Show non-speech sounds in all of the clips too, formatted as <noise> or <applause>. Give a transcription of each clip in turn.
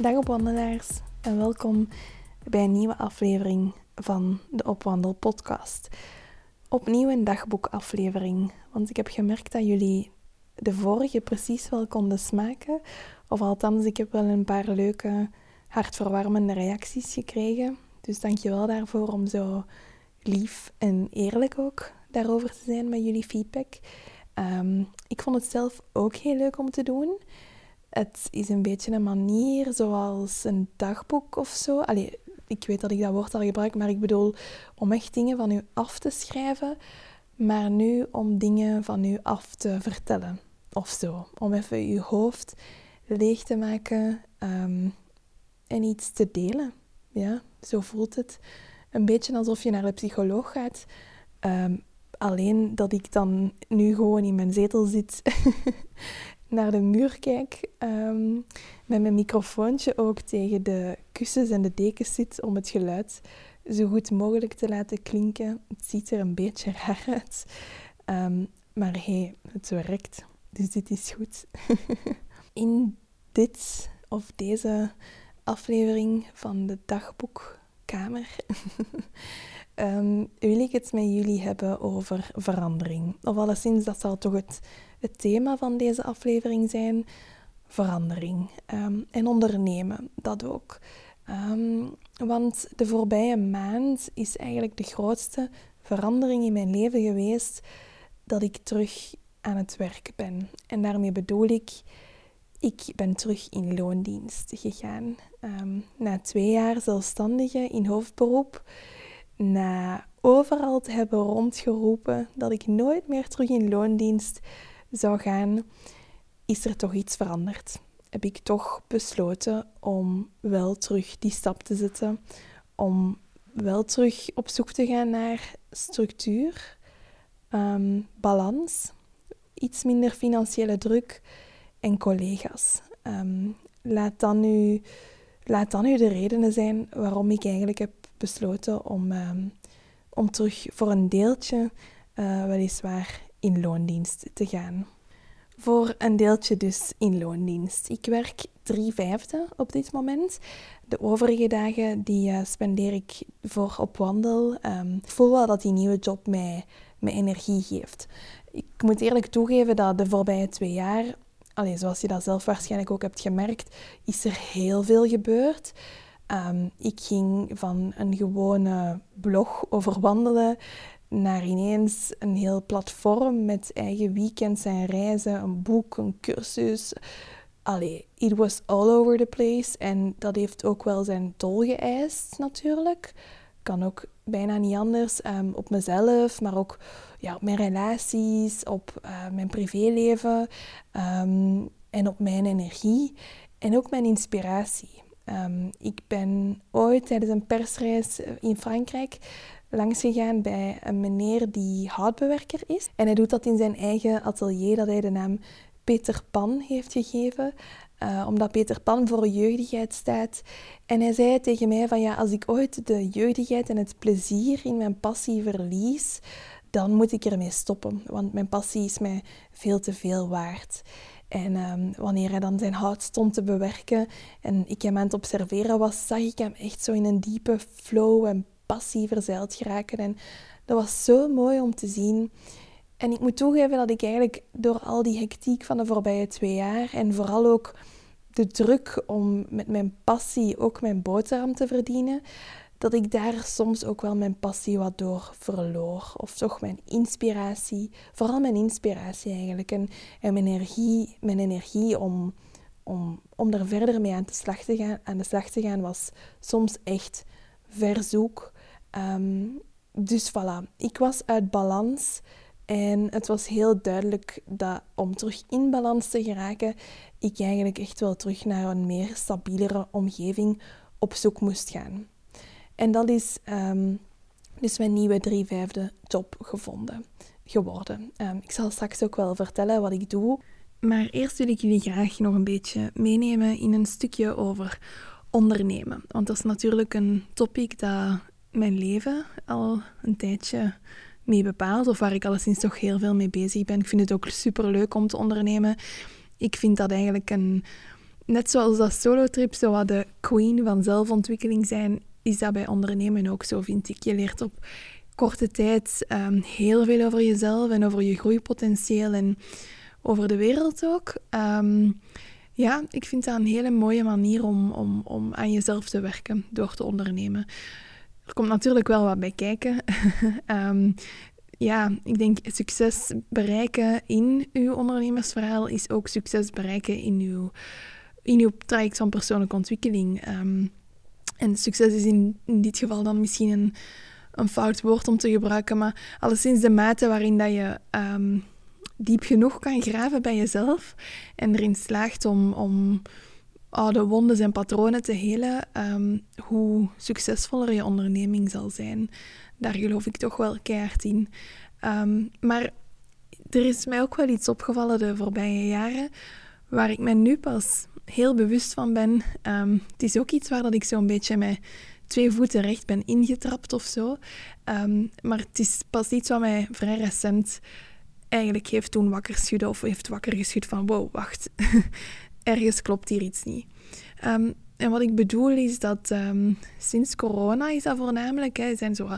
Dag opwandelaars en welkom bij een nieuwe aflevering van de Opwandel podcast. Opnieuw een dagboekaflevering, want ik heb gemerkt dat jullie de vorige precies wel konden smaken. Of althans, ik heb wel een paar leuke, hartverwarmende reacties gekregen. Dus dank je wel daarvoor om zo lief en eerlijk ook daarover te zijn met jullie feedback. Ehm, ik vond het zelf ook heel leuk om te doen. Het is een beetje een manier zoals een dagboek of zo. Ik weet dat ik dat woord al gebruik, maar ik bedoel om echt dingen van u af te schrijven, maar nu om dingen van u af te vertellen of zo. Om even uw hoofd leeg te maken ehm, en iets te delen. Ja, zo voelt het. Een beetje alsof je naar de psycholoog gaat. Ehm, alleen dat ik dan nu gewoon in mijn zetel zit, <laughs> naar de muur kijk, ehm, met mijn microfoontje ook tegen de kussens en de dekens zit om het geluid zo goed mogelijk te laten klinken. Het ziet er een beetje <laughs> raar uit, maar hé, hey, het werkt. Dus dit is goed. <laughs> In dit of deze aflevering van de dagboekkamer um, wil ik het met jullie hebben over verandering. Of alleszins, dat zal toch het, het thema van deze aflevering zijn. Verandering. Um, en ondernemen, dat ook. Um, want de voorbije maand is eigenlijk de grootste verandering in mijn leven geweest dat ik terug aan het werk ben. En daarmee bedoel ik, ik ben terug in loondienst gegaan. Na twee jaar zelfstandige in hoofdberoep, na overal te hebben rondgeroepen dat ik nooit meer terug in loondienst zou gaan, is er toch iets veranderd. Heb ik toch besloten om wel terug die stap te zetten, om wel terug op zoek te gaan naar structuur, um, balans iets minder financiële druk en collega's. Um, laat, dan nu, laat dan nu de redenen zijn waarom ik eigenlijk heb besloten om, um, om terug voor een deeltje, uh, weliswaar in loondienst te gaan. Voor een deeltje dus in loondienst. Ik werk drie vijfde op dit moment. De overige dagen die uh, spendeer ik voor op wandel. Ik voel wel dat die nieuwe job mij, mij energie geeft. Ik moet eerlijk toegeven dat de voorbije twee jaar, allez, zoals je dat zelf waarschijnlijk ook hebt gemerkt, is er heel veel gebeurd. Um, ik ging van een gewone blog over wandelen naar ineens een heel platform met eigen weekends en reizen, een boek, een cursus. Allee, it was all over the place. En dat heeft ook wel zijn tol geëist, natuurlijk. Kan ook bijna niet anders. Um, op mezelf, maar ook ja, op mijn relaties, op uh, mijn privéleven um, en op mijn energie en ook mijn inspiratie. Um, ik ben ooit tijdens een persreis in Frankrijk langs gegaan bij een meneer die houtbewerker is. En hij doet dat in zijn eigen atelier, dat hij de naam Peter Pan heeft gegeven. Uh, omdat Peter Pan voor jeugdigheid staat. En hij zei tegen mij van ja, als ik ooit de jeugdigheid en het plezier in mijn passie verlies, dan moet ik ermee stoppen. Want mijn passie is mij veel te veel waard. En um, wanneer hij dan zijn hout stond te bewerken en ik hem aan het observeren was, zag ik hem echt zo in een diepe flow en passie verzeild geraken. En dat was zo mooi om te zien. En ik moet toegeven dat ik eigenlijk door al die hectiek van de voorbije twee jaar en vooral ook de druk om met mijn passie ook mijn boterham te verdienen, dat ik daar soms ook wel mijn passie wat door verloor. Of toch mijn inspiratie, vooral mijn inspiratie eigenlijk. En, en mijn energie, mijn energie om, om, om er verder mee aan, de slag te gaan, aan de slag te gaan was soms echt verzoek. Um, dus voilà, ik was uit balans En het was heel duidelijk dat om terug in balans te geraken, ik eigenlijk echt wel terug naar een meer stabielere omgeving op zoek moest gaan. En dat is um, dus mijn nieuwe drie vijfde job gevonden, geworden. Um, ik zal straks ook wel vertellen wat ik doe. Maar eerst wil ik jullie graag nog een beetje meenemen in een stukje over ondernemen. Want dat is natuurlijk een topic dat mijn leven al een tijdje mee bepaalt, of waar ik alleszins toch heel veel mee bezig ben. Ik vind het ook super leuk om te ondernemen. Ik vind dat eigenlijk een, net zoals dat solo-trip, zo wat de queen van zelfontwikkeling zijn, is dat bij ondernemen ook zo, vind ik. Je leert op korte tijd um, heel veel over jezelf en over je groeipotentieel en over de wereld ook. Um, ja, ik vind dat een hele mooie manier om, om, om aan jezelf te werken door te ondernemen. Er komt natuurlijk wel wat bij kijken. um, <laughs> ja, ik denk succes bereiken in uw ondernemersverhaal is ook succes bereiken in uw, in uw traject van persoonlijke ontwikkeling. Um, en succes is in, dit geval dan misschien een, een fout woord om te gebruiken, maar alleszins de mate waarin dat je um, diep genoeg kan graven bij jezelf en erin slaagt om, om oude wonden en patronen te helen, um, hoe succesvoller je onderneming zal zijn. Daar geloof ik toch wel keihard in. Um, maar er is mij ook wel iets opgevallen de voorbije jaren, waar ik me nu pas heel bewust van ben. Um, het is ook iets waar dat ik zo'n beetje met twee voeten recht ben ingetrapt of zo. maar het is pas iets wat mij vrij recent eigenlijk heeft toen wakker schudden of heeft wakker geschud van wow, wacht, <laughs> ergens klopt hier iets niet. Um, en wat ik bedoel is dat sinds corona is dat voornamelijk, hè, zijn zo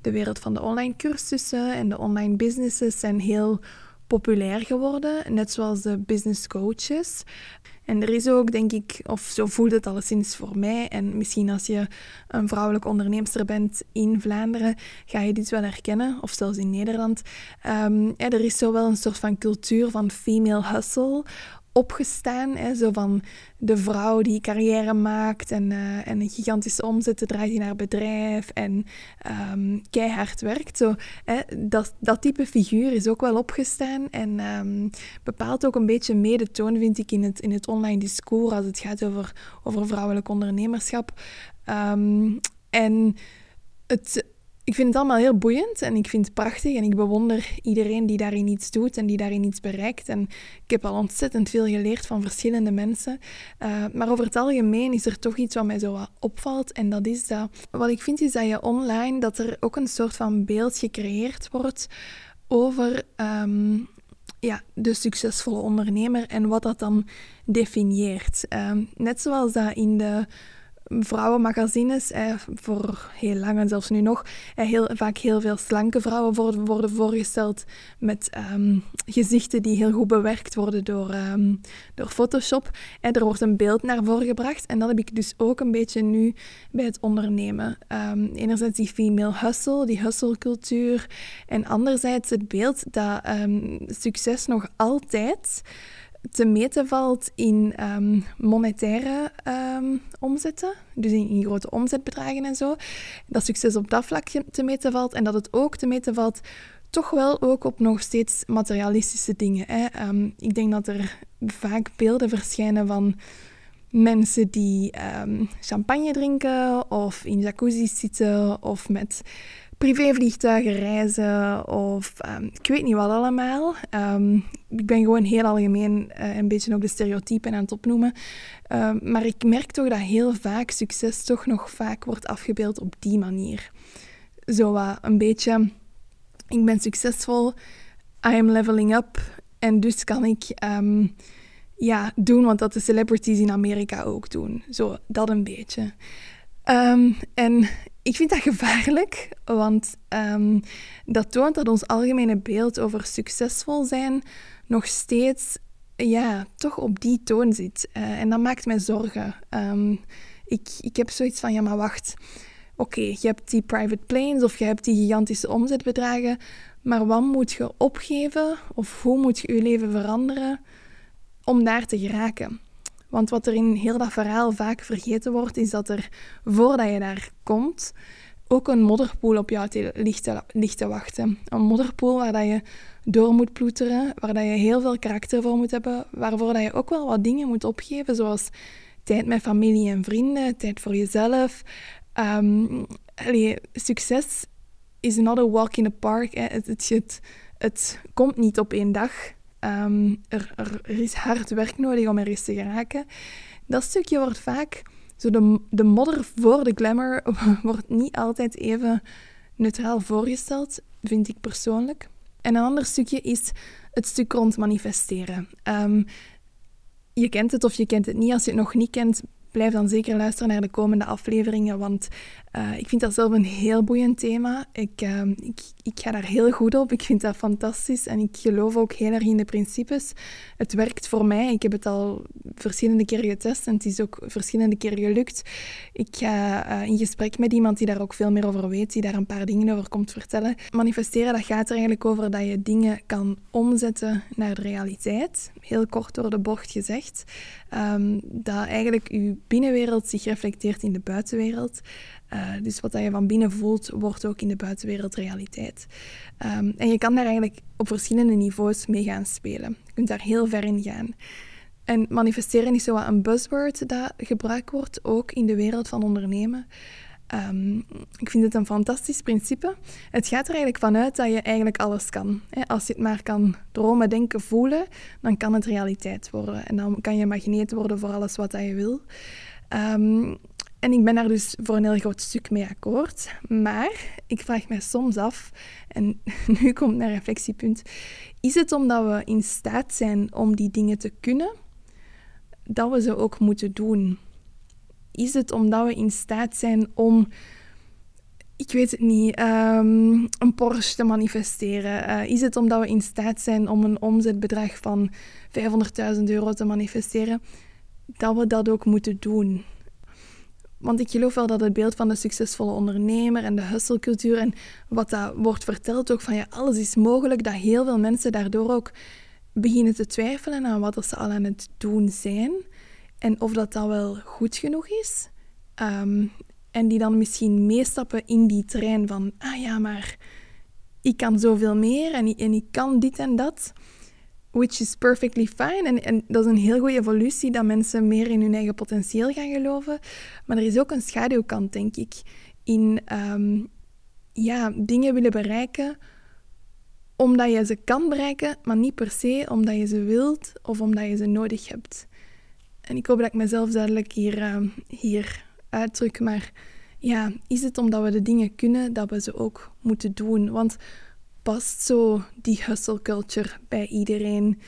de wereld van de online cursussen en de online businesses zijn heel populair geworden, net zoals de business coaches. En er is ook, denk ik, of zo voelt het alleszins voor mij, en misschien als je een vrouwelijke onderneemster bent in Vlaanderen, ga je dit wel herkennen, of zelfs in Nederland. Um, er is zo wel een soort van cultuur van female hustle opgestaan. Hè, zo van de vrouw die carrière maakt en, uh, en een gigantische omzet draait in haar bedrijf en um, keihard werkt. Zo, dat, dat type figuur is ook wel opgestaan en um, bepaalt ook een beetje mee de toon, vind ik, in het, in het online discours als het gaat over, over vrouwelijk ondernemerschap. Um, en het ik vind het allemaal heel boeiend en ik vind het prachtig en ik bewonder iedereen die daarin iets doet en die daarin iets bereikt. En ik heb al ontzettend veel geleerd van verschillende mensen. Uh, maar over het algemeen is er toch iets wat mij zo opvalt en dat is dat, wat ik vind is dat je online, dat er ook een soort van beeld gecreëerd wordt over um, ja, de succesvolle ondernemer en wat dat dan definieert. Um, net zoals dat in de vrouwenmagazines, eh, voor heel lang en zelfs nu nog, eh, heel, vaak heel veel slanke vrouwen worden, voorgesteld met um, gezichten die heel goed bewerkt worden door, um, door Photoshop. En er wordt een beeld naar voren gebracht en dat heb ik dus ook een beetje nu bij het ondernemen. Um, enerzijds die female hustle, die hustle-cultuur, en anderzijds het beeld dat succes nog altijd te meten valt in um, monetaire um, omzetten, dus in, grote omzetbedragen en zo. Dat succes op dat vlak te meten valt en dat het ook te meten valt toch wel ook op nog steeds materialistische dingen. Hè. Um, ik denk dat er vaak beelden verschijnen van mensen die champagne drinken of in jacuzzi zitten of met privévliegtuigen reizen of ik weet niet wat allemaal. Ik ben gewoon heel algemeen uh, een beetje ook de stereotypen aan het opnoemen. Um, maar ik merk toch dat heel vaak succes toch nog vaak wordt afgebeeld op die manier. Zo een beetje, ik ben succesvol, I am leveling up en dus kan ik ja, doen wat dat de celebrities in Amerika ook doen. Zo, dat een beetje. en ik vind dat gevaarlijk, want dat toont dat ons algemene beeld over succesvol zijn nog steeds ja, toch op die toon zit. Uh, en dat maakt mij zorgen. Um, ik, ik heb zoiets van, ja maar wacht, oké, je hebt die private planes of je hebt die gigantische omzetbedragen, maar wat moet je opgeven of hoe moet je je leven veranderen om daar te geraken? Want wat er in heel dat verhaal vaak vergeten wordt, is dat er voordat je daar komt, ook een modderpoel op jou te, ligt, te, wachten. Een modderpoel waar dat je door moet ploeteren, waar dat je heel veel karakter voor moet hebben, waarvoor dat je ook wel wat dingen moet opgeven, zoals tijd met familie en vrienden, tijd voor jezelf. Um, succes is not a walk in the park. Het, het, het, het, komt niet op één dag. Ehm, er, er, is hard werk nodig om er eens te geraken. Dat stukje wordt vaak, zo de, de modder voor de glamour, <laughs> wordt niet altijd even neutraal voorgesteld, vind ik persoonlijk. En een ander stukje is het stuk rond manifesteren. Um, je kent het of je kent het niet. Als je het nog niet kent, blijf dan zeker luisteren naar de komende afleveringen, want uh, ik vind dat zelf een heel boeiend thema. Ik, uh, ik, ik ga daar heel goed op. Ik vind dat fantastisch en ik geloof ook heel erg in de principes. Het werkt voor mij. Ik heb het al verschillende keren getest en het is ook verschillende keren gelukt. Ik ga uh, in gesprek met iemand die daar ook veel meer over weet, die daar een paar dingen over komt vertellen. Manifesteren, dat gaat er eigenlijk over dat je dingen kan omzetten naar de realiteit. Heel kort door de bocht gezegd. Um, dat eigenlijk je binnenwereld zich reflecteert in de buitenwereld. Uh, dus wat je van binnen voelt, wordt ook in de buitenwereld realiteit. Um, en je kan daar eigenlijk op verschillende niveaus mee gaan spelen. Je kunt daar heel ver in gaan. En manifesteren is zo een buzzword dat gebruikt wordt, ook in de wereld van ondernemen. Um, ik vind het een fantastisch principe. Het gaat er eigenlijk vanuit dat je eigenlijk alles kan. Als je het maar kan dromen, denken, voelen, dan kan het realiteit worden. En dan kan je magneet worden voor alles wat je wil. Um, en ik ben daar dus voor een heel groot stuk mee akkoord. Maar ik vraag mij soms af, en <laughs> nu komt mijn reflectiepunt, is het omdat we in staat zijn om die dingen te kunnen, dat we ze ook moeten doen? Is het omdat we in staat zijn om, ik weet het niet, um, een Porsche te manifesteren? Uh, is het omdat we in staat zijn om een omzetbedrag van 500.000 euro te manifesteren, dat we dat ook moeten doen? Want ik geloof wel dat het beeld van de succesvolle ondernemer en de hustlecultuur en wat dat wordt verteld ook van ja, alles is mogelijk, dat heel veel mensen daardoor ook beginnen te twijfelen aan wat ze al aan het doen zijn en of dat dat wel goed genoeg is. Um, en die dan misschien meestappen in die trein van, ah ja, maar ik kan zoveel meer en ik kan dit en dat which is perfectly fine. En, en dat is een heel goede evolutie, dat mensen meer in hun eigen potentieel gaan geloven. Maar er is ook een schaduwkant, denk ik, in um, ja, dingen willen bereiken omdat je ze kan bereiken, maar niet per se omdat je ze wilt of omdat je ze nodig hebt. En ik hoop dat ik mezelf duidelijk hier, uh, hier uitdruk, maar ja, is het omdat we de dingen kunnen dat we ze ook moeten doen? Want past zo die hustle culture bij iedereen?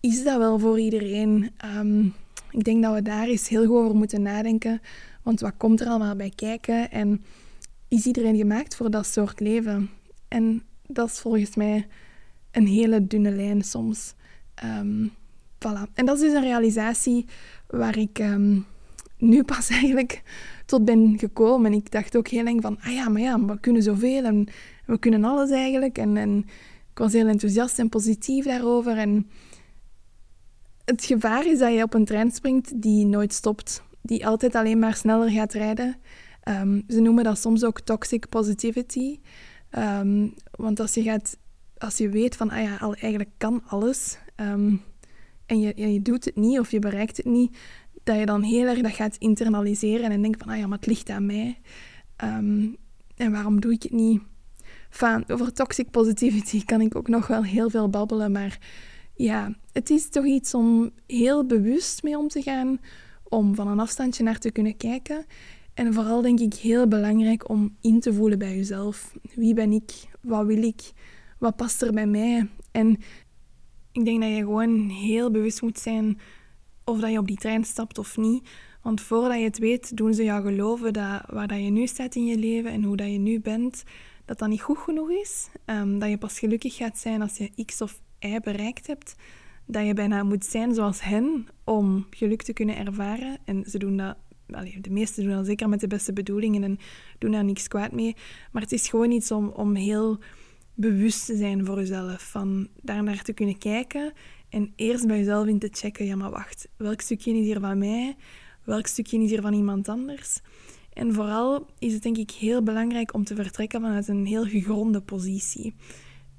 Is dat wel voor iedereen? Um, ik denk dat we daar eens heel goed over moeten nadenken. Want wat komt er allemaal bij kijken? En is iedereen gemaakt voor dat soort leven? En dat is volgens mij een hele dunne lijn soms. Um, voilà. En dat is dus een realisatie waar ik um, nu pas <laughs> eigenlijk tot ben gekomen. En ik dacht ook heel lang van, ah ja, maar ja, we kunnen zoveel en we kunnen alles eigenlijk. En, en ik was heel enthousiast en positief daarover. En het gevaar is dat je op een trein springt die nooit stopt, die altijd alleen maar sneller gaat rijden. Um, ze noemen dat soms ook toxic positivity. Um, want als je, gaat, als je weet van, ah ja, eigenlijk kan alles, um, en je, je doet het niet of je bereikt het niet, dat je dan heel erg dat gaat internaliseren en denkt van, ah ja, maar het ligt aan mij. en waarom doe ik het niet? Enfin, over toxic positivity <laughs> kan ik ook nog wel heel veel babbelen, maar ja, het is toch iets om heel bewust mee om te gaan, om van een afstandje naar te kunnen kijken. En vooral denk ik heel belangrijk om in te voelen bij jezelf. Wie ben ik? Wat wil ik? Wat past er bij mij? En ik denk dat je gewoon heel bewust moet zijn of dat je op die trein stapt of niet. Want voordat je het weet, doen ze jou geloven dat waar dat je nu staat in je leven en hoe dat je nu bent, dat dat niet goed genoeg is. Um, dat je pas gelukkig gaat zijn als je X of Y bereikt hebt. Dat je bijna moet zijn zoals hen om geluk te kunnen ervaren. En ze doen dat, de meesten doen dat zeker met de beste bedoelingen en doen daar niks kwaad mee. Maar het is gewoon iets om, om heel bewust te zijn voor jezelf. Van daar naar te kunnen kijken en eerst bij jezelf in te checken. Ja, maar wacht, welk stukje is hier van mij? Welk stukje is hier van iemand anders? En vooral is het denk ik heel belangrijk om te vertrekken vanuit een heel gegronde positie.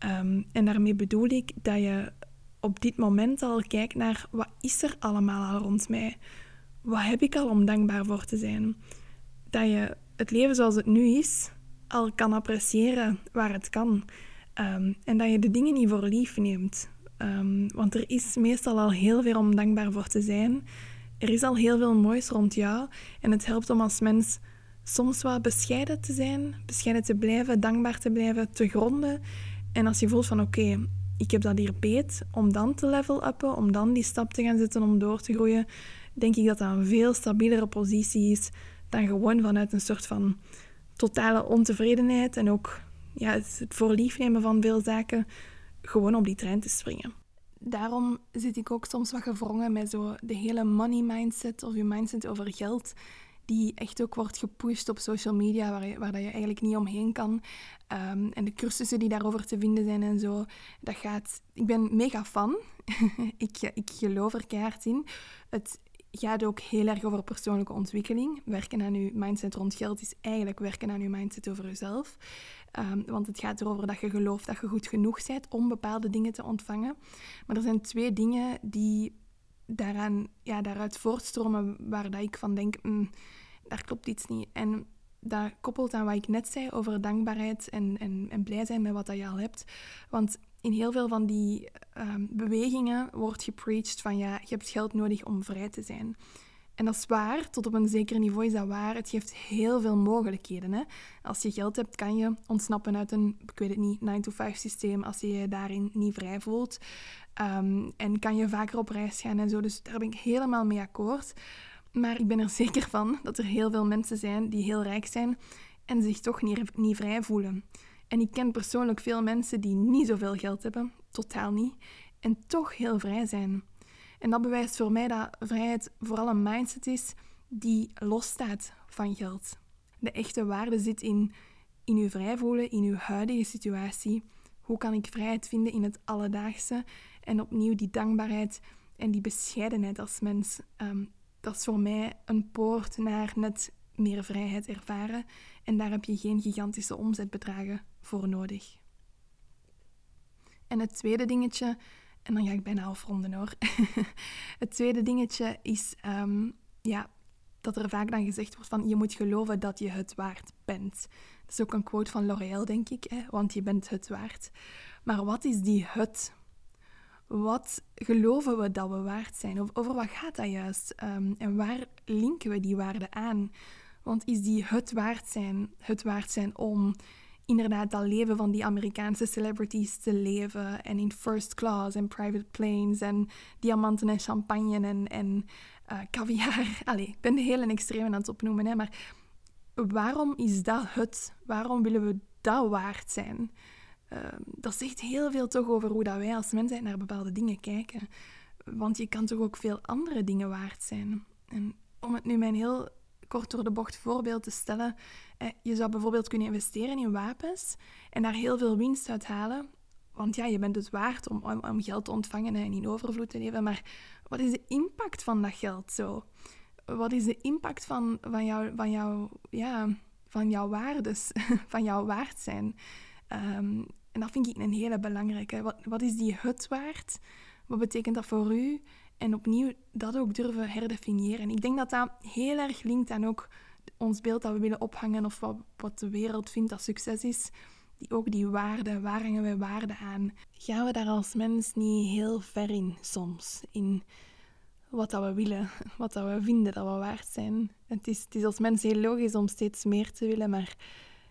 Um, en daarmee bedoel ik dat je op dit moment al kijkt naar wat is er allemaal al rond mij? Wat heb ik al om dankbaar voor te zijn? Dat je het leven zoals het nu is al kan appreciëren waar het kan. Um, en dat je de dingen niet voor lief neemt. Um, want er is meestal al heel veel om dankbaar voor te zijn. Er is al heel veel moois rond jou. En het helpt om als mens soms wat bescheiden te zijn, bescheiden te blijven, dankbaar te blijven, te gronden. En als je voelt van oké, ik heb dat hier beet, om dan te level uppen, om dan die stap te gaan zetten om door te groeien, denk ik dat dat een veel stabielere positie is dan gewoon vanuit een soort van totale ontevredenheid en ook ja, het voorliefnemen van veel zaken gewoon op die trein te springen. Daarom zit ik ook soms wat gevrongen met zo de hele money mindset of je mindset over geld die echt ook wordt gepusht op social media, waar, je, waar dat je eigenlijk niet omheen kan. Ehm, en de cursussen die daarover te vinden zijn en zo, dat gaat... Ik ben mega fan. <laughs> ik, ik geloof er keihard in. Het gaat ook heel erg over persoonlijke ontwikkeling. Werken aan je mindset rond geld is eigenlijk werken aan je mindset over jezelf. Um, want het gaat erover dat je gelooft dat je goed genoeg bent om bepaalde dingen te ontvangen. Maar er zijn twee dingen die daaraan, ja, daaruit voortstromen waar dat ik van denk, mm, daar klopt iets niet. En dat koppelt aan wat ik net zei over dankbaarheid en, en, en blij zijn met wat dat je al hebt. Want in heel veel van die um, bewegingen wordt gepreached van ja, je hebt geld nodig om vrij te zijn. En dat is waar, tot op een zeker niveau is dat waar. Het geeft heel veel mogelijkheden. Hè? Als je geld hebt, kan je ontsnappen uit een, ik weet het niet, 9-to-5 systeem als je je daarin niet vrij voelt. Ehm, en kan je vaker op reis gaan en zo. Dus daar ben ik helemaal mee akkoord. Maar ik ben er <laughs> zeker van dat er heel veel mensen zijn die heel rijk zijn en zich toch niet, niet vrij voelen. En ik ken persoonlijk veel mensen die niet zoveel geld hebben, totaal niet, en toch heel vrij zijn. En dat bewijst voor mij dat vrijheid vooral een mindset is die losstaat van geld. De echte waarde zit in, in je vrij voelen, in je huidige situatie. Hoe kan ik vrijheid vinden in het alledaagse? En opnieuw die dankbaarheid en die bescheidenheid als mens. Um, dat is voor mij een poort naar net meer vrijheid ervaren. En daar heb je geen gigantische omzetbedragen voor nodig. En het tweede dingetje, en dan ga ik bijna afronden hoor. <laughs> het tweede dingetje is um, ja, dat er vaak dan gezegd wordt van je moet geloven dat je het waard bent. Dat is ook een quote van L'Oréal, denk ik, hè? want je bent het waard. Maar wat is die het? Wat geloven we dat we waard zijn? Of over wat gaat dat juist? Um, en waar linken we die waarde aan? Want is die het waard zijn, het waard zijn om inderdaad dat leven van die Amerikaanse celebrities te leven en in first class en private planes en diamanten en champagne en, en uh, caviar. <laughs> Allee, ik ben de hele extreme aan het opnoemen, hè, maar waarom is dat het? Waarom willen we dat waard zijn? Ehm, dat zegt heel veel toch over hoe dat wij als mensen naar bepaalde dingen kijken. Want je kan toch ook veel andere dingen waard zijn. En om het nu mijn heel kort door de bocht voorbeeld te stellen, je zou bijvoorbeeld kunnen investeren in wapens en daar heel veel winst uit halen. Want ja, je bent het waard om, om, geld te ontvangen en in overvloed te leven. Maar wat is de impact van dat geld zo? Wat is de impact van, van, jou, van, jou, ja, van jouw waardes, <laughs> van jouw waard zijn? Um, en dat vind ik een hele belangrijke. Wat, wat is die het waard? Wat betekent dat voor u? En opnieuw dat ook durven herdefiniëren. Ik denk dat dat heel erg linkt aan ook ons beeld dat we willen ophangen of wat, wat de wereld vindt dat succes is. Die, ook die waarde, waar hangen wij waarde aan? Gaan we daar als mens niet heel ver in soms? In wat dat we willen, <laughs> wat dat we vinden dat we waard zijn. Het is, het is als mens heel logisch om steeds meer te willen, maar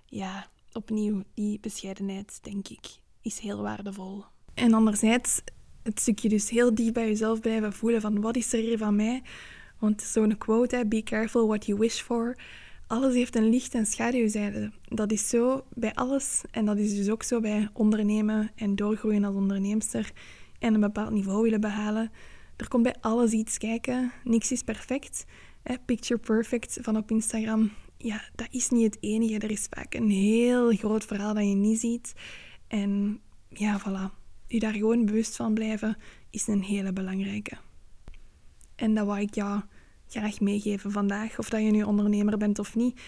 ja, opnieuw, die bescheidenheid, denk ik, is heel waardevol. En anderzijds, het stukje dus heel diep bij jezelf blijven voelen van wat is er hier van mij? Want zo'n quote, hè, be careful what you wish for. Alles heeft een licht- en schaduwzijde. Dat is zo bij alles. En dat is dus ook zo bij ondernemen en doorgroeien als onderneemster en een bepaald niveau willen behalen. Er komt bij alles iets kijken. Niks is perfect. Picture perfect van op Instagram ja, dat is niet het enige. Er is vaak een heel groot verhaal dat je niet ziet. En ja, voilà. Je daar gewoon bewust van blijven is een hele belangrijke. En dat wou ik jou graag meegeven vandaag. Of dat je nu ondernemer bent of niet.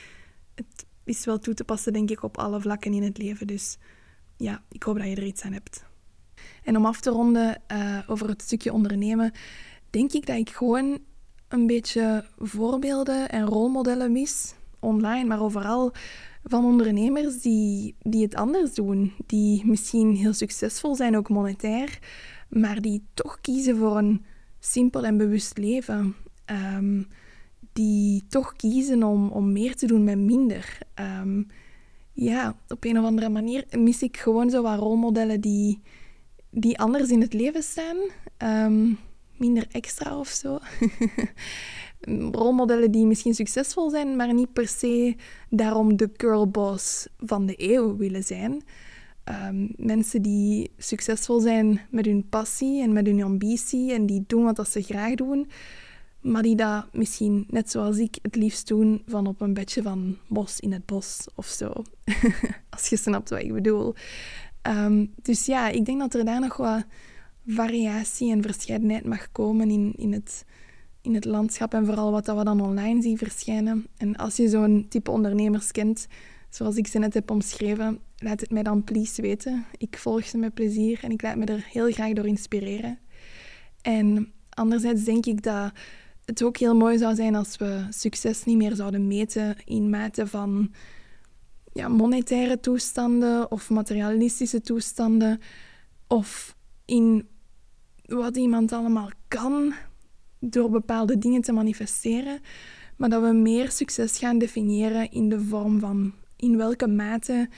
Het is wel toe te passen, denk ik, op alle vlakken in het leven. Dus ja, ik hoop dat je er iets aan hebt. En om af te ronden uh, over het stukje ondernemen, denk ik dat ik gewoon een beetje voorbeelden en rolmodellen mis, online, maar overal van ondernemers die, die het anders doen. Die misschien heel succesvol zijn, ook monetair, maar die toch kiezen voor een simpel en bewust leven. Um, die toch kiezen om, om meer te doen met minder. Um, ja, op een of andere manier mis ik gewoon zo wat rolmodellen die, die anders in het leven staan. Um, minder extra of zo. <laughs> Rolmodellen die misschien succesvol zijn, maar niet per se daarom de girlboss van de eeuw willen zijn. Um, mensen die succesvol zijn met hun passie en met hun ambitie en die doen wat ze graag doen, maar die dat misschien, net zoals ik, het liefst doen van op een bedje van bos in het bos of zo. <laughs> Als je snapt wat ik bedoel. Um, dus ja, ik denk dat er daar nog wat variatie en verscheidenheid mag komen in, in, het, in het landschap en vooral wat dat we dan online zien verschijnen. En als je zo'n type ondernemers kent, zoals ik ze net heb omschreven, laat het mij dan please weten. Ik volg ze met plezier en ik laat me er heel graag door inspireren. En anderzijds denk ik dat het ook heel mooi zou zijn als we succes niet meer zouden meten in mate van ja, monetaire toestanden of materialistische toestanden of in wat iemand allemaal kan door bepaalde dingen te manifesteren, maar dat we meer succes gaan definiëren in de vorm van in welke mate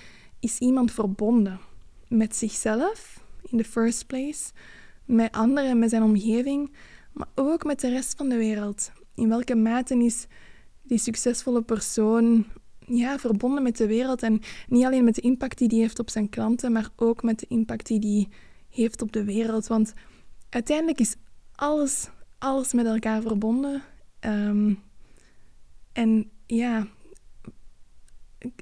is iemand verbonden met zichzelf in the first place, met anderen, met zijn omgeving, maar ook met de rest van de wereld. In welke mate is die succesvolle persoon ja, verbonden met de wereld en niet alleen met de impact die die heeft op zijn klanten, maar ook met de impact die die heeft op de wereld. Want uiteindelijk is alles, alles met elkaar verbonden. Um, en ja,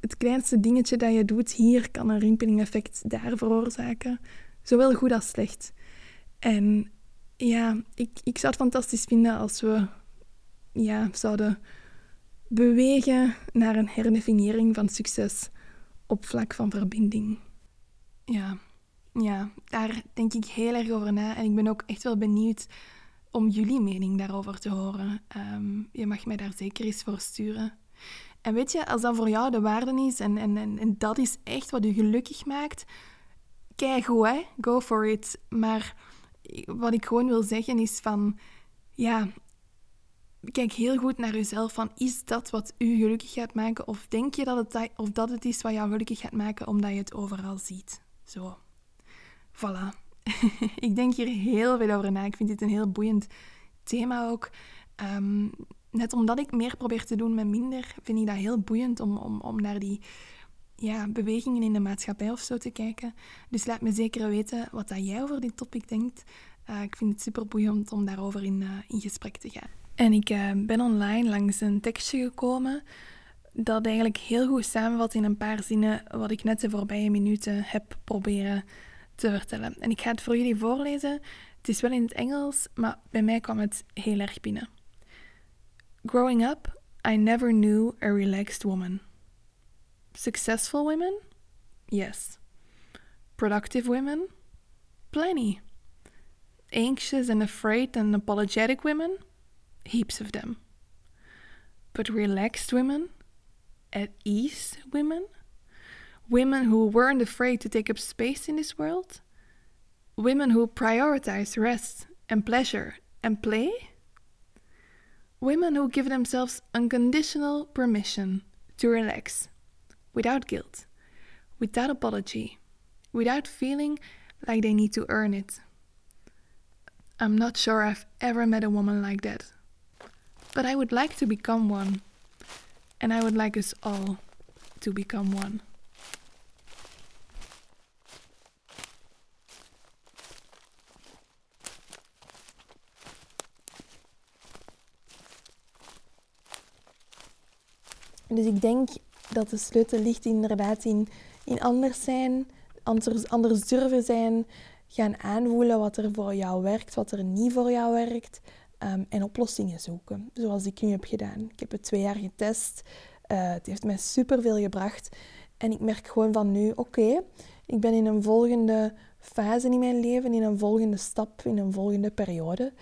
het kleinste dingetje dat je doet hier kan een rimpeling-effect daar veroorzaken. Zowel goed als slecht. En ja, ik, ik zou het fantastisch vinden als we ja, zouden bewegen naar een herdefiniëring van succes op vlak van verbinding. Ja, ja, daar denk ik heel erg over na. En ik ben ook echt wel benieuwd om jullie mening daarover te horen. Um, je mag mij daar zeker eens voor sturen. En weet je, als dat voor jou de waarde is en, en, en, dat is echt wat je gelukkig maakt, kijk goed, hè? Go for it. Maar wat ik gewoon wil zeggen is van, ja, kijk heel goed naar jezelf. Van, is dat wat u gelukkig gaat maken? Of denk je dat het, of dat het is wat jou gelukkig gaat maken omdat je het overal ziet? Zo. Voilà. <laughs> ik denk hier heel veel over na. Ik vind dit een heel boeiend thema ook. Um, net omdat ik meer probeer te doen met minder, vind ik dat heel boeiend om, om, om naar die ja, bewegingen in de maatschappij of zo te kijken. Dus laat me zeker weten wat jij over dit topic denkt. Uh, ik vind het super boeiend om daarover in, uh, in gesprek te gaan. En ik uh, ben online langs een tekstje gekomen dat eigenlijk heel goed samenvat in een paar zinnen wat ik net de voorbije minuten heb proberen te vertellen. En ik ga het voor jullie voorlezen. Het is wel in het Engels, maar bij mij kwam het heel erg binnen. Growing up, I never knew a relaxed woman. Successful women? Yes. Productive women? Plenty. Anxious and afraid and apologetic women? Heaps of them. But relaxed women? At ease women? Women who weren't afraid to take up space in this world? Women who prioritize rest and pleasure and play? Women who give themselves unconditional permission to relax without guilt, without apology, without feeling like they need to earn it. I'm not sure I've ever met a woman like that. But I would like to become one. And I would like us all to become one. Dus ik denk dat de sleutel ligt inderdaad in, in anders zijn, anders, anders durven zijn, gaan aanvoelen wat er voor jou werkt, wat er niet voor jou werkt. ehm, en oplossingen zoeken, zoals ik nu heb gedaan. Ik heb het twee jaar getest. Uh, het heeft mij superveel gebracht. En ik merk gewoon van nu, oké, ik ben in een volgende fase in mijn leven, in een volgende stap, in een volgende periode.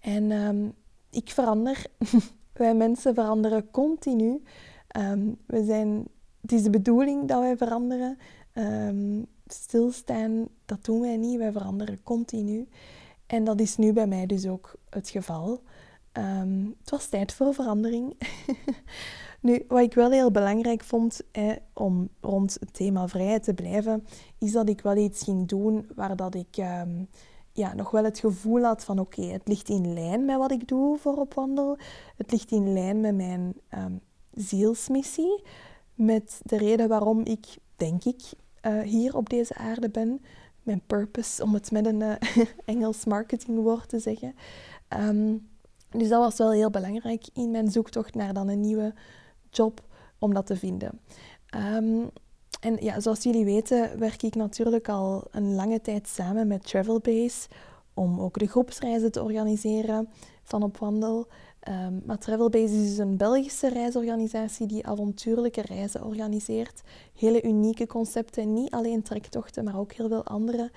En um, ik verander. <laughs> wij mensen veranderen continu. Um, we zijn, het is de bedoeling dat wij veranderen. Um, stilstaan, dat doen wij niet. Wij veranderen continu. En dat is nu bij mij dus ook het geval. het was tijd voor verandering. <laughs> Nu, wat ik wel heel belangrijk vond om rond het thema vrijheid te blijven, is dat ik wel iets ging doen waar dat ik ehm, ja, nog wel het gevoel had van oké, het ligt in lijn met wat ik doe voor op wandel. Het ligt in lijn met mijn zielsmissie. Met de reden waarom ik, denk ik, uh, hier op deze aarde ben. Mijn purpose, om het met een uh, <laughs> Engels marketingwoord te zeggen. Um, dus dat was wel heel belangrijk in mijn zoektocht naar dan een nieuwe job om dat te vinden. Ehm, en ja, zoals jullie weten werk ik natuurlijk al een lange tijd samen met Travelbase om ook de groepsreizen te organiseren van op wandel. Um, maar Travelbase is dus een Belgische reisorganisatie die avontuurlijke reizen organiseert. Hele unieke concepten, niet alleen trektochten, maar ook heel veel andere.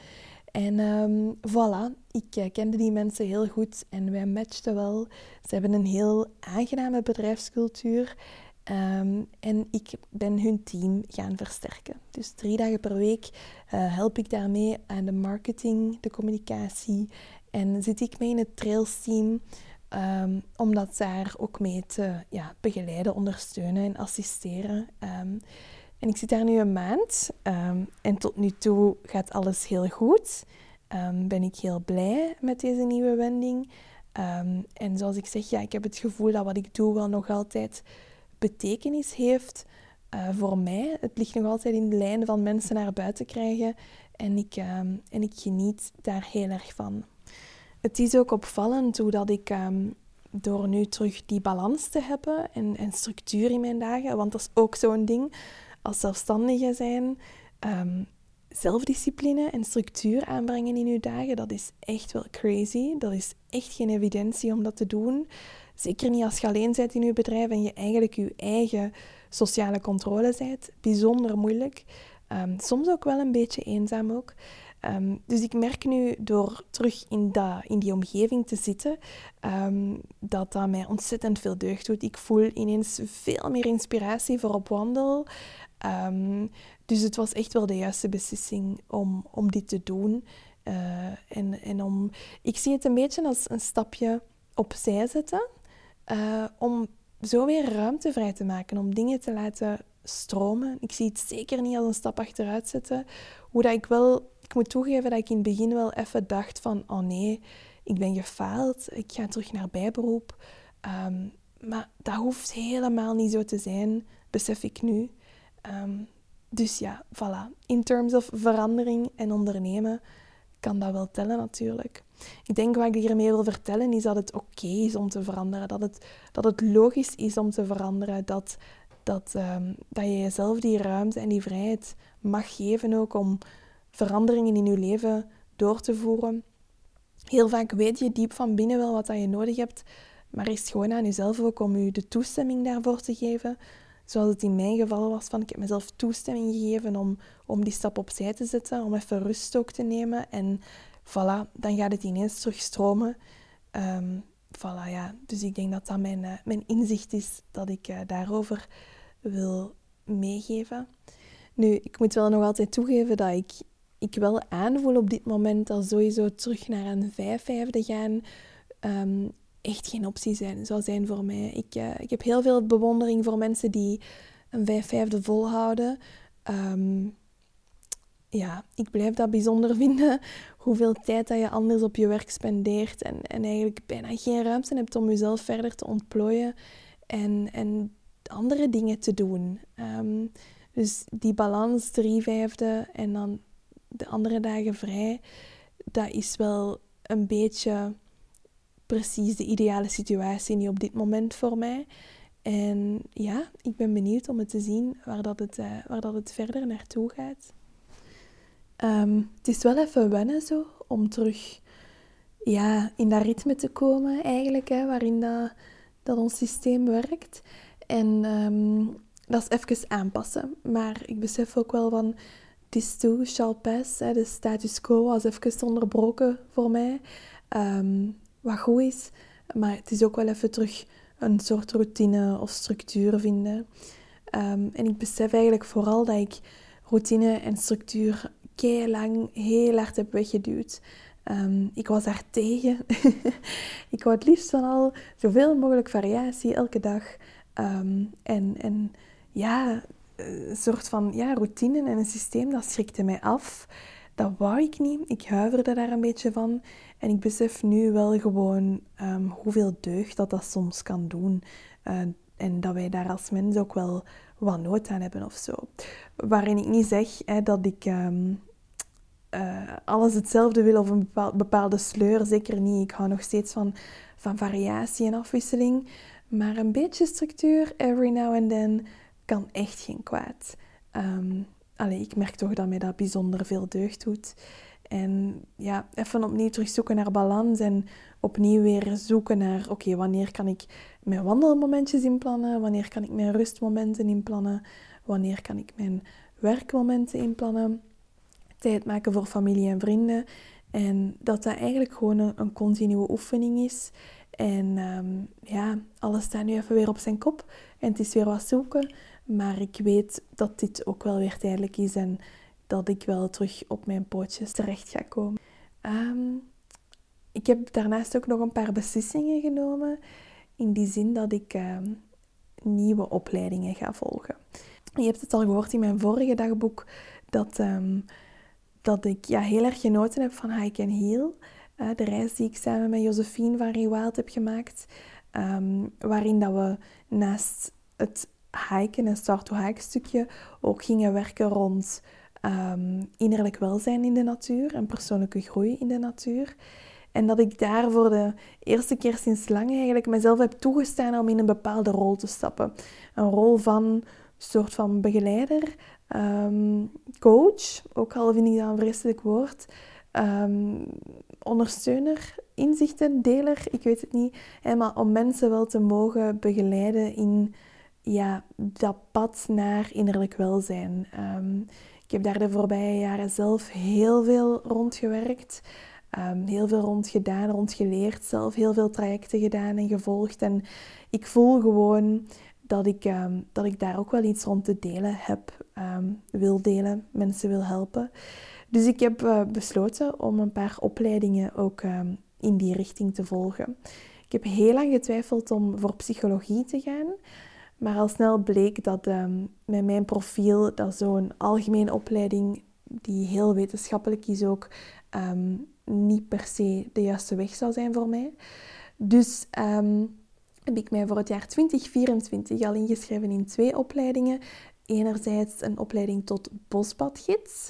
En um, voilà, ik uh, kende die mensen heel goed en wij matchten wel. Ze hebben een heel aangename bedrijfscultuur. Ehm, en ik ben hun team gaan versterken. Dus drie dagen per week uh, help ik daarmee aan de marketing, de communicatie. En zit ik mee in het trails team, um, om dat daar ook mee te ja, begeleiden, ondersteunen en assisteren. Um, en ik zit daar nu een maand en tot nu toe gaat alles heel goed. ben ik heel blij met deze nieuwe wending. en zoals ik zeg, ja, ik heb het gevoel dat wat ik doe wel nog altijd betekenis heeft uh, voor mij. Het ligt nog altijd in de lijn van mensen naar buiten krijgen en ik, en ik geniet daar heel erg van. Het is ook opvallend hoe dat ik um, door nu terug die balans te hebben en, structuur in mijn dagen, want dat is ook zo'n ding als zelfstandige zijn. Um, zelfdiscipline en structuur aanbrengen in uw dagen, dat is echt wel crazy. Dat is echt geen evidentie om dat te doen. Zeker niet als je alleen bent in je bedrijf en je eigenlijk je eigen sociale controle bent. Bijzonder moeilijk. Um, soms ook wel een beetje eenzaam ook. Um, dus ik merk nu door terug in, in die omgeving te zitten, um, dat dat mij ontzettend veel deugd doet. Ik voel ineens veel meer inspiratie voor op wandel. dus het was echt wel de juiste beslissing om, om dit te doen. Uh, en, en om, ik zie het een beetje als een stapje opzij zetten. Uh, om zo weer ruimte vrij te maken, om dingen te laten stromen. Ik zie het zeker niet als een stap achteruit zetten. Hoe dat ik wel, ik moet toegeven dat ik in het begin wel even dacht van, oh nee, ik ben gefaald, ik ga terug naar bijberoep. Um, maar dat hoeft helemaal niet zo te zijn, besef ik nu. Um, dus ja, voilà. In terms of verandering en ondernemen kan dat wel tellen natuurlijk. Ik denk wat ik hiermee wil vertellen is dat het oké is om te veranderen. Dat het, dat het logisch is om te veranderen. Dat, dat, um, dat je jezelf die ruimte en die vrijheid mag geven ook om veranderingen in je leven door te voeren. Heel vaak weet je diep van binnen wel wat dat je nodig hebt, maar is het gewoon aan jezelf ook om je de toestemming daarvoor te geven. Zoals het in mijn geval was, van ik heb mezelf toestemming gegeven om, om die stap opzij te zetten, om even rust ook te nemen en voilà, dan gaat het ineens terugstromen. Um, voilà, ja. Dus ik denk dat dat mijn, uh, mijn inzicht is dat ik uh, daarover wil meegeven. Nu, ik moet wel nog altijd toegeven dat ik, ik wel aanvoel op dit moment dat sowieso terug naar een vijf vijfde gaan um, echt geen optie zijn, zou zijn voor mij. Ik, uh, ik heb heel veel bewondering voor mensen die een vijf vijfde volhouden. Um, ja, ik blijf dat bijzonder <laughs> vinden. Hoeveel tijd dat je anders op je werk spendeert. En, en eigenlijk bijna geen ruimte hebt om jezelf verder te ontplooien. En, en andere dingen te doen. Um, dus die balans, drie vijfde en dan de andere dagen vrij. Dat is wel een beetje precies de ideale situatie nu op dit moment voor mij. En ja, ik ben benieuwd om het te zien waar dat het, uh, waar dat het verder naartoe gaat. Um, het is wel even wennen zo, om terug ja, in dat ritme te komen eigenlijk, hè, waarin dat, dat ons systeem werkt. En ehm, dat is even aanpassen. Maar ik besef ook wel van, this too shall pass. De status quo was even onderbroken voor mij. Um, wat goed is. Maar het is ook wel even terug een soort routine of structuur vinden. Ehm, en ik besef eigenlijk vooral dat ik routine en structuur kei lang heel hard heb weggeduwd. Um, ik was daar tegen. <laughs> ik wou het liefst van al zoveel mogelijk variatie elke dag. En, en ja, een soort van ja, routine en een systeem, dat schrikte mij af. Dat wou ik niet. Ik huiverde daar een beetje van. En ik besef nu wel gewoon um, hoeveel deugd dat dat soms kan doen. Uh, en dat wij daar als mens ook wel wat nood aan hebben of zo. Waarin ik niet zeg hè, dat ik um, uh, alles hetzelfde wil of een bepaalde sleur. Zeker niet. Ik hou nog steeds van, van variatie en afwisseling. Maar een beetje structuur, every now and then, kan echt geen kwaad. Um, allee, ik merk toch dat mij dat bijzonder veel deugd doet. En ja, even opnieuw terugzoeken naar balans en opnieuw weer zoeken naar, oké, wanneer kan ik mijn wandelmomentjes inplannen? Wanneer kan ik mijn rustmomenten inplannen? Wanneer kan ik mijn werkmomenten inplannen? Tijd maken voor familie en vrienden. En dat dat eigenlijk gewoon een, een continue oefening is. En um, ja, alles staat nu even weer op zijn kop. En het is weer wat zoeken. Maar ik weet dat dit ook wel weer tijdelijk is. En dat ik wel terug op mijn pootjes terecht ga komen. Um, ik heb daarnaast ook nog een paar beslissingen genomen. In die zin dat ik um, nieuwe opleidingen ga volgen. Je hebt het al gehoord in mijn vorige dagboek. Dat, um, dat ik ja, heel erg genoten heb van Hike and Heal. De reis die ik samen met Josephine van Rewild heb gemaakt. waarin dat we naast het hiken en start-to-hike stukje ook gingen werken rond um, innerlijk welzijn in de natuur en persoonlijke groei in de natuur. En dat ik daar voor de eerste keer sinds lang eigenlijk mezelf heb toegestaan om in een bepaalde rol te stappen. Een rol van soort van begeleider, um, coach, ook al vind ik dat een vreselijk woord, um, ondersteuner, inzichten, deler, ik weet het niet. Maar om mensen wel te mogen begeleiden in ja, dat pad naar innerlijk welzijn. Um, ik heb daar de voorbije jaren zelf heel veel rondgewerkt. Um, heel veel rond gedaan, rond geleerd zelf. Heel veel trajecten gedaan en gevolgd. En ik voel gewoon dat ik, um, dat ik daar ook wel iets rond te delen heb. Wil delen, mensen wil helpen. Dus ik heb uh, besloten om een paar opleidingen ook in die richting te volgen. Ik heb heel lang getwijfeld om voor psychologie te gaan. Maar al snel bleek dat um, met mijn profiel, dat zo'n algemene opleiding, die heel wetenschappelijk is ook, um, niet per se de juiste weg zou zijn voor mij. Dus um, heb ik mij voor het jaar 2024 al ingeschreven in twee opleidingen. Enerzijds een opleiding tot bosbadgids.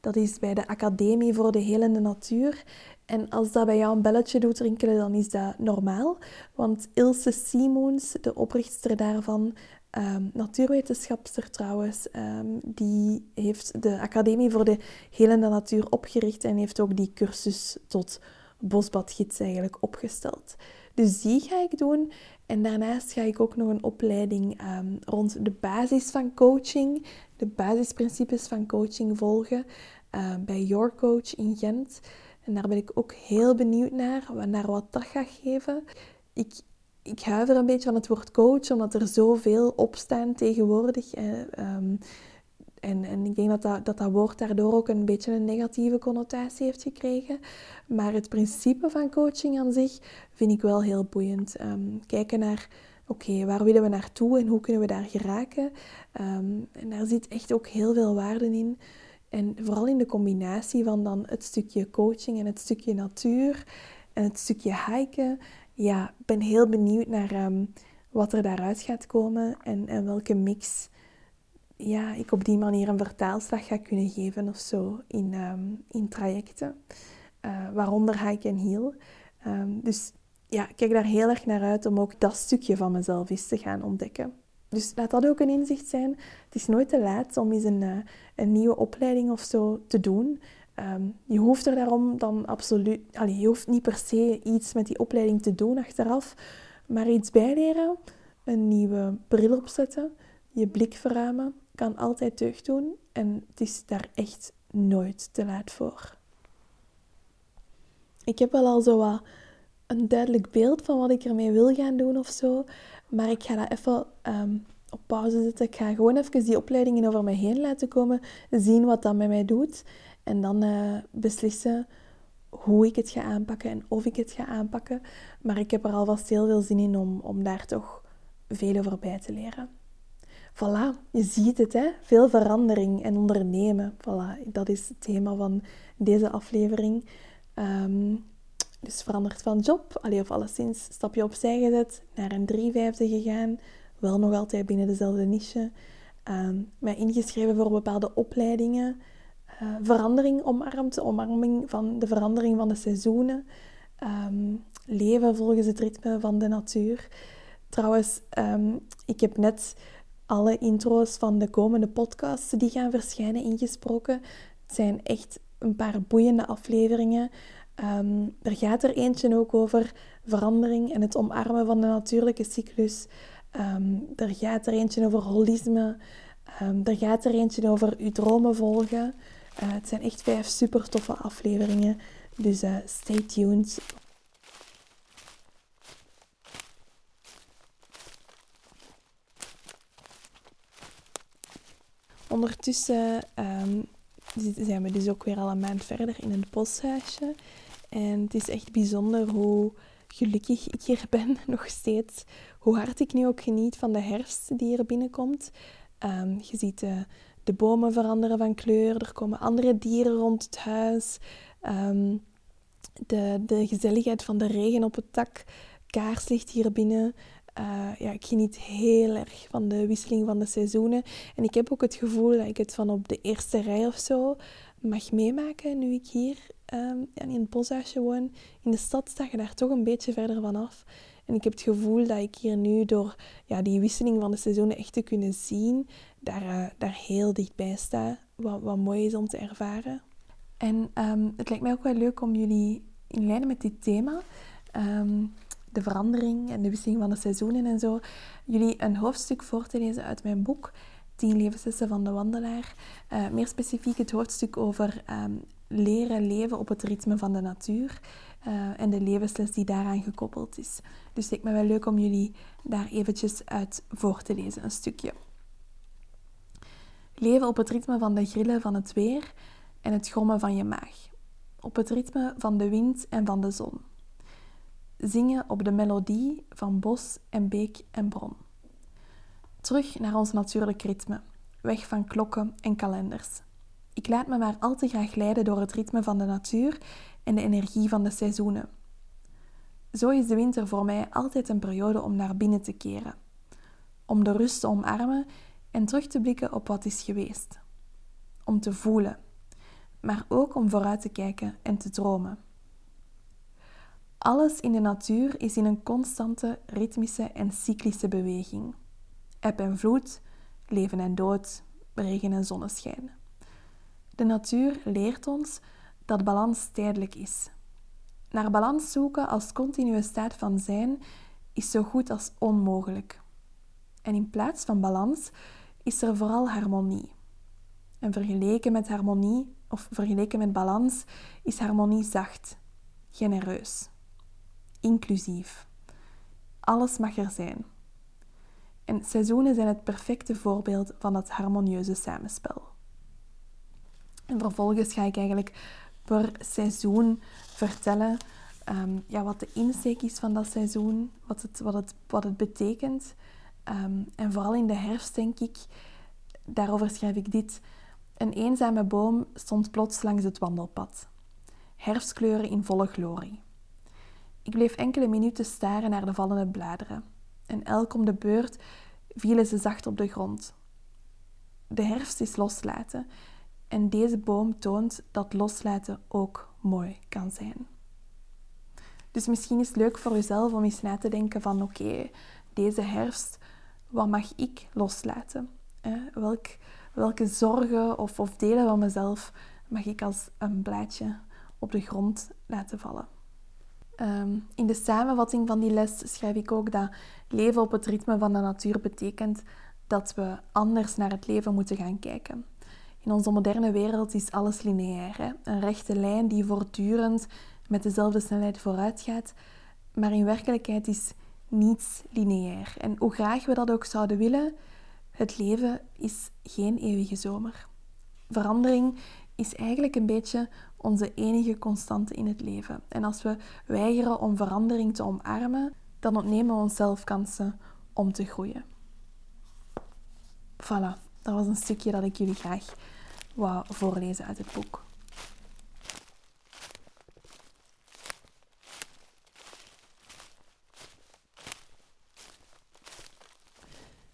Dat is bij de Academie voor de Helende Natuur. En als dat bij jou een belletje doet rinkelen, dan is dat normaal. Want Ilse Simoens, de oprichter daarvan, um, natuurwetenschapster trouwens, um, die heeft de Academie voor de Helende Natuur opgericht en heeft ook die cursus tot bosbadgids eigenlijk opgesteld. Dus die ga ik doen. En daarnaast ga ik ook nog een opleiding um, rond de basis van coaching, de basisprincipes van coaching volgen bij Your Coach in Gent. En daar ben ik ook heel benieuwd naar, naar wat dat gaat geven. Ik, ik huiver een beetje van het woord coach, omdat er zoveel op staan tegenwoordig. Ehm, en, en ik denk dat dat, dat dat woord daardoor ook een beetje een negatieve connotatie heeft gekregen. Maar het principe van coaching aan zich vind ik wel heel boeiend. Um, kijken naar, oké, waar willen we naartoe en hoe kunnen we daar geraken? Um, en daar zit echt ook heel veel waarde in. En vooral in de combinatie van dan het stukje coaching en het stukje natuur en het stukje hiken. Ja, ik ben heel benieuwd naar ehm, wat er daaruit gaat komen en, en welke mix ja, ik op die manier een vertaalslag ga kunnen geven of zo in, um, in trajecten. Uh, waaronder hike en heel. Um, dus ja, ik kijk daar heel erg naar uit om ook dat stukje van mezelf eens te gaan ontdekken. Dus laat dat ook een inzicht zijn. Het is nooit te laat om eens een, eh, een nieuwe opleiding of zo te doen. Ehm, je hoeft er daarom dan absoluut... Allee, je hoeft niet per se iets met die opleiding te doen achteraf, maar iets bijleren, een nieuwe bril opzetten, je blik verruimen, kan altijd deugd doen en het is daar echt nooit te laat voor. Ik heb wel al zo wat een duidelijk beeld van wat ik ermee wil gaan doen of zo, maar ik ga dat even ehm, op pauze zetten. Ik ga gewoon even die opleidingen over mij heen laten komen, zien wat dat met mij doet en dan uh, beslissen hoe ik het ga aanpakken en of ik het ga aanpakken. Maar ik heb er alvast heel veel zin in om, om daar toch veel over bij te leren. Voilà, je ziet het, hè? veel verandering en ondernemen. Voilà, dat is het thema van deze aflevering. Um, dus veranderd van job, allee, of alleszins stapje opzij gezet, naar een 3 vijfde gegaan. Wel nog altijd binnen dezelfde niche. Um, mij ingeschreven voor bepaalde opleidingen. Uh, verandering omarmd, omarming van de verandering van de seizoenen. Um, leven volgens het ritme van de natuur. Trouwens, um, ik heb net alle intro's van de komende podcasts die gaan verschijnen ingesproken. Het zijn echt een paar boeiende afleveringen. Um, er gaat er eentje ook over verandering en het omarmen van de natuurlijke cyclus. Um, er gaat er eentje over holisme. Um, er gaat er eentje over uw dromen volgen. Uh, het zijn echt vijf super toffe afleveringen. Dus uh, stay tuned. Ondertussen zijn we dus ook weer al een maand verder in een posthuisje. En het is echt bijzonder hoe gelukkig ik hier <laughs> ben, nog steeds. Hoe hard ik nu ook geniet van de herfst die er binnenkomt. Um, je ziet de, de, bomen veranderen van kleur, er komen andere dieren rond het huis. Um, de, de gezelligheid van de regen op het dak, kaarslicht hier binnen. Uh, ja, ik geniet heel erg van de wisseling van de seizoenen. En ik heb ook het gevoel dat ik het van op de eerste rij of zo mag meemaken nu ik hier um, in het boshuisje woon. In de stad sta je daar toch een beetje verder vanaf. En ik heb het gevoel dat ik hier nu door ja, die wisseling van de seizoenen echt te kunnen zien, daar, uh, daar heel dichtbij sta. Wat, wat mooi is om te ervaren. En um, het lijkt mij ook wel leuk om jullie in lijn met dit thema, um, de verandering en de wisseling van de seizoenen en zo, jullie een hoofdstuk voor te lezen uit mijn boek 10 levenslessen van de wandelaar. Uh, meer specifiek het hoofdstuk over leren leven op het ritme van de natuur uh, en de levensles die daaraan gekoppeld is. Dus lijkt me wel leuk om jullie daar eventjes uit voor te lezen, een stukje. Leven op het ritme van de grillen van het weer en het grommen van je maag. Op het ritme van de wind en van de zon. Zingen op de melodie van bos en beek en bron. Terug naar ons natuurlijk ritme, weg van klokken en kalenders. Ik laat me maar al te graag leiden door het ritme van de natuur en de energie van de seizoenen. Zo is de winter voor mij altijd een periode om naar binnen te keren, om de rust te omarmen en terug te blikken op wat is geweest. Om te voelen, maar ook om vooruit te kijken en te dromen. Alles in de natuur is in een constante, ritmische en cyclische beweging. Eb en vloed, leven en dood, regen en zonneschijn. De natuur leert ons dat balans tijdelijk is. Naar balans zoeken als continue staat van zijn is zo goed als onmogelijk. En in plaats van balans is er vooral harmonie. En vergeleken met harmonie, of vergeleken met balans, is harmonie zacht, genereus, inclusief. Alles mag er zijn. En seizoenen zijn het perfecte voorbeeld van dat harmonieuze samenspel. En vervolgens ga ik eigenlijk per seizoen vertellen um, ja, wat de insteek is van dat seizoen, wat het, wat het, wat het betekent. Um, en vooral in de herfst denk ik, daarover schrijf ik dit. Een eenzame boom stond plots langs het wandelpad. Herfstkleuren in volle glorie. Ik bleef enkele minuten staren naar de vallende bladeren. En elk om de beurt vielen ze zacht op de grond. De herfst is loslaten en deze boom toont dat loslaten ook mooi kan zijn. Dus misschien is het leuk voor jezelf om eens na te denken van oké, deze herfst, wat mag ik loslaten? Welk, welke zorgen of, of delen van mezelf mag ik als een blaadje op de grond laten vallen. Ehm, in de samenvatting van die les schrijf ik ook dat leven op het ritme van de natuur betekent dat we anders naar het leven moeten gaan kijken. In onze moderne wereld is alles lineair. Hè? Een rechte lijn die voortdurend met dezelfde snelheid vooruit gaat. Maar in werkelijkheid is niets lineair. En hoe graag we dat ook zouden willen, het leven is geen eeuwige zomer. Verandering is eigenlijk een beetje onze enige constante in het leven. En als we weigeren om verandering te omarmen, dan ontnemen we onszelf kansen om te groeien. Voilà, dat was een stukje dat ik jullie graag wou voorlezen uit het boek.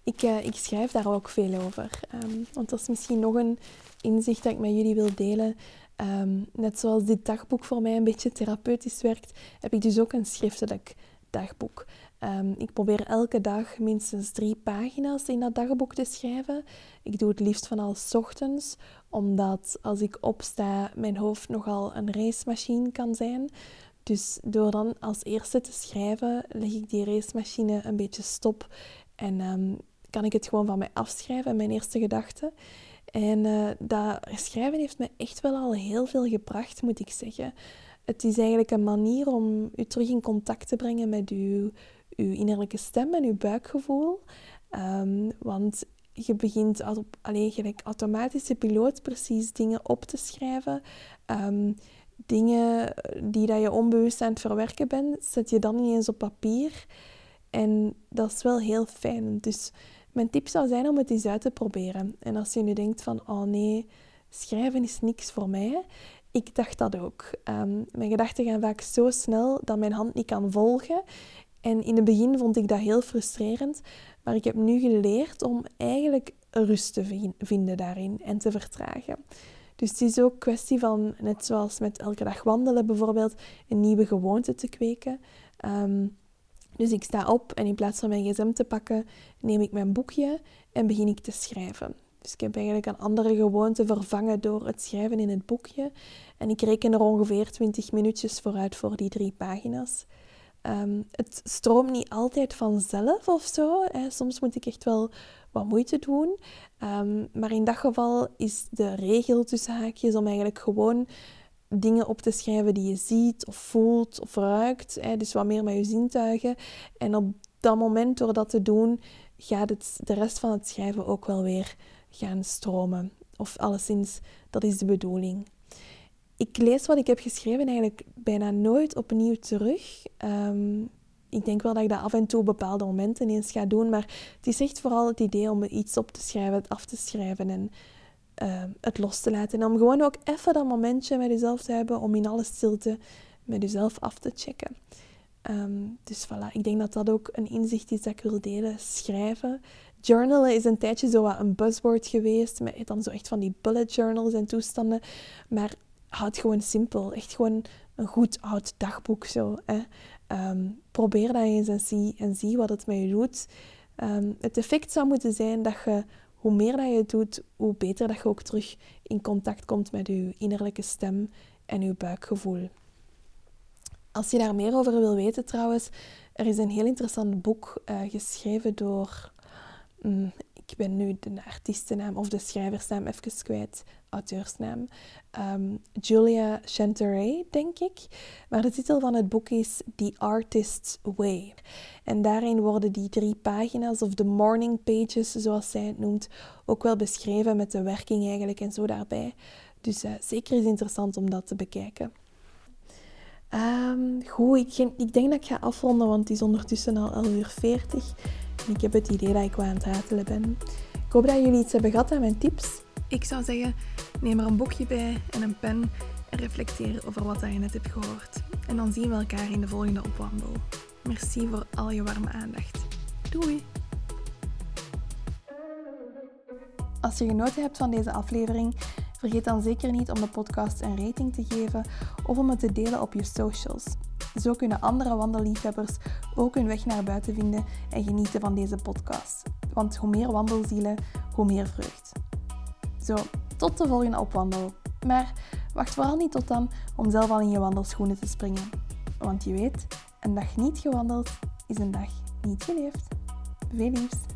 Ik, uh, ik, schrijf daar ook veel over. Um, want dat is misschien nog een inzicht dat ik met jullie wil delen. Um, net zoals dit dagboek voor mij een beetje therapeutisch werkt, heb ik dus ook een schriftelijk dagboek. Um, ik probeer elke dag minstens drie pagina's in dat dagboek te schrijven. Ik doe het liefst van ochtends, omdat als ik opsta, mijn hoofd nogal een racemachine kan zijn. Dus door dan als eerste te schrijven, leg ik die racemachine een beetje stop en um, kan ik het gewoon van mij afschrijven, mijn eerste gedachten. En uh, dat schrijven heeft me echt wel al heel veel gebracht, moet ik zeggen. Het is eigenlijk een manier om u terug in contact te brengen met uw, uw innerlijke stem en uw buikgevoel. Um, want je begint op, alleen gelijk automatische piloot precies dingen op te schrijven. Um, dingen die dat je onbewust aan het verwerken bent, zet je dan ineens op papier. En dat is wel heel fijn. Dus mijn tip zou zijn om het eens uit te proberen. En als je nu denkt van, oh nee, schrijven is niks voor mij. Ik dacht dat ook. Ehm, mijn gedachten gaan vaak zo snel dat mijn hand niet kan volgen. En in het begin vond ik dat heel frustrerend. Maar ik heb nu geleerd om eigenlijk rust te vinden daarin en te vertragen. Dus het is ook kwestie van, net zoals met elke dag wandelen bijvoorbeeld, een nieuwe gewoonte te kweken. Um, dus ik sta op en in plaats van mijn gsm te pakken, neem ik mijn boekje en begin ik te schrijven. Dus ik heb eigenlijk een andere gewoonte vervangen door het schrijven in het boekje. En ik reken er ongeveer 20 minuutjes vooruit voor die drie pagina's. Ehm, het stroomt niet altijd vanzelf of zo. Hè. Soms moet ik echt wel wat moeite doen. Um, maar in dat geval is de regel tussen haakjes om eigenlijk gewoon dingen op te schrijven die je ziet of voelt of ruikt. Hè, dus wat meer met je zintuigen. En op dat moment, door dat te doen, gaat het, de rest van het schrijven ook wel weer gaan stromen. Of alleszins, dat is de bedoeling. Ik lees wat ik heb geschreven eigenlijk bijna nooit opnieuw terug. Ehm, ik denk wel dat ik dat af en toe op bepaalde momenten eens ga doen, maar het is echt vooral het idee om iets op te schrijven, het af te schrijven en Ehm, het los te laten. En om gewoon ook even dat momentje met jezelf te hebben om in alle stilte met jezelf af te checken. Ehm, dus voilà, ik denk dat dat ook een inzicht is dat ik wil delen. Schrijven. Journalen is een tijdje zo wat een buzzword geweest. Met dan zo echt van die bullet journals en toestanden. Maar houd gewoon simpel. Echt gewoon een goed oud dagboek zo. Hè. Ehm, probeer dat eens en zie, en zie wat het met je doet. het effect zou moeten zijn dat je hoe meer dat je het doet, hoe beter dat je ook terug in contact komt met je innerlijke stem en je buikgevoel. Als je daar meer over wil weten trouwens, er is een heel interessant boek uh, geschreven door, mm, ik ben nu de artiestennaam of de schrijversnaam even kwijt, auteursnaam. Um, Julia Chanteray, denk ik. Maar de titel van het boek is The Artist's Way. En daarin worden die drie pagina's, of de morning pages, zoals zij het noemt, ook wel beschreven met de werking eigenlijk en zo daarbij. Dus uh, zeker is interessant om dat te bekijken. Um, goed, ik, ik, denk dat ik ga afronden, want het is ondertussen al 11 uur 40. En ik heb het idee dat ik wel aan het ratelen ben. Ik hoop dat jullie iets hebben gehad aan mijn tips. Ik zou zeggen, neem er een boekje bij en een pen en reflecteer over wat je net hebt gehoord. En dan zien we elkaar in de volgende opwandel. Merci voor al je warme aandacht. Doei! Als je genoten hebt van deze aflevering, vergeet dan zeker niet om de podcast een rating te geven of om het te delen op je socials. Zo kunnen andere wandelliefhebbers ook hun weg naar buiten vinden en genieten van deze podcast. Want hoe meer wandelzielen, hoe meer vreugd. Zo, tot de volgende opwandel. Maar wacht vooral niet tot dan om zelf al in je wandelschoenen te springen. Want je weet, een dag niet gewandeld is een dag niet geleefd. Veel liefs.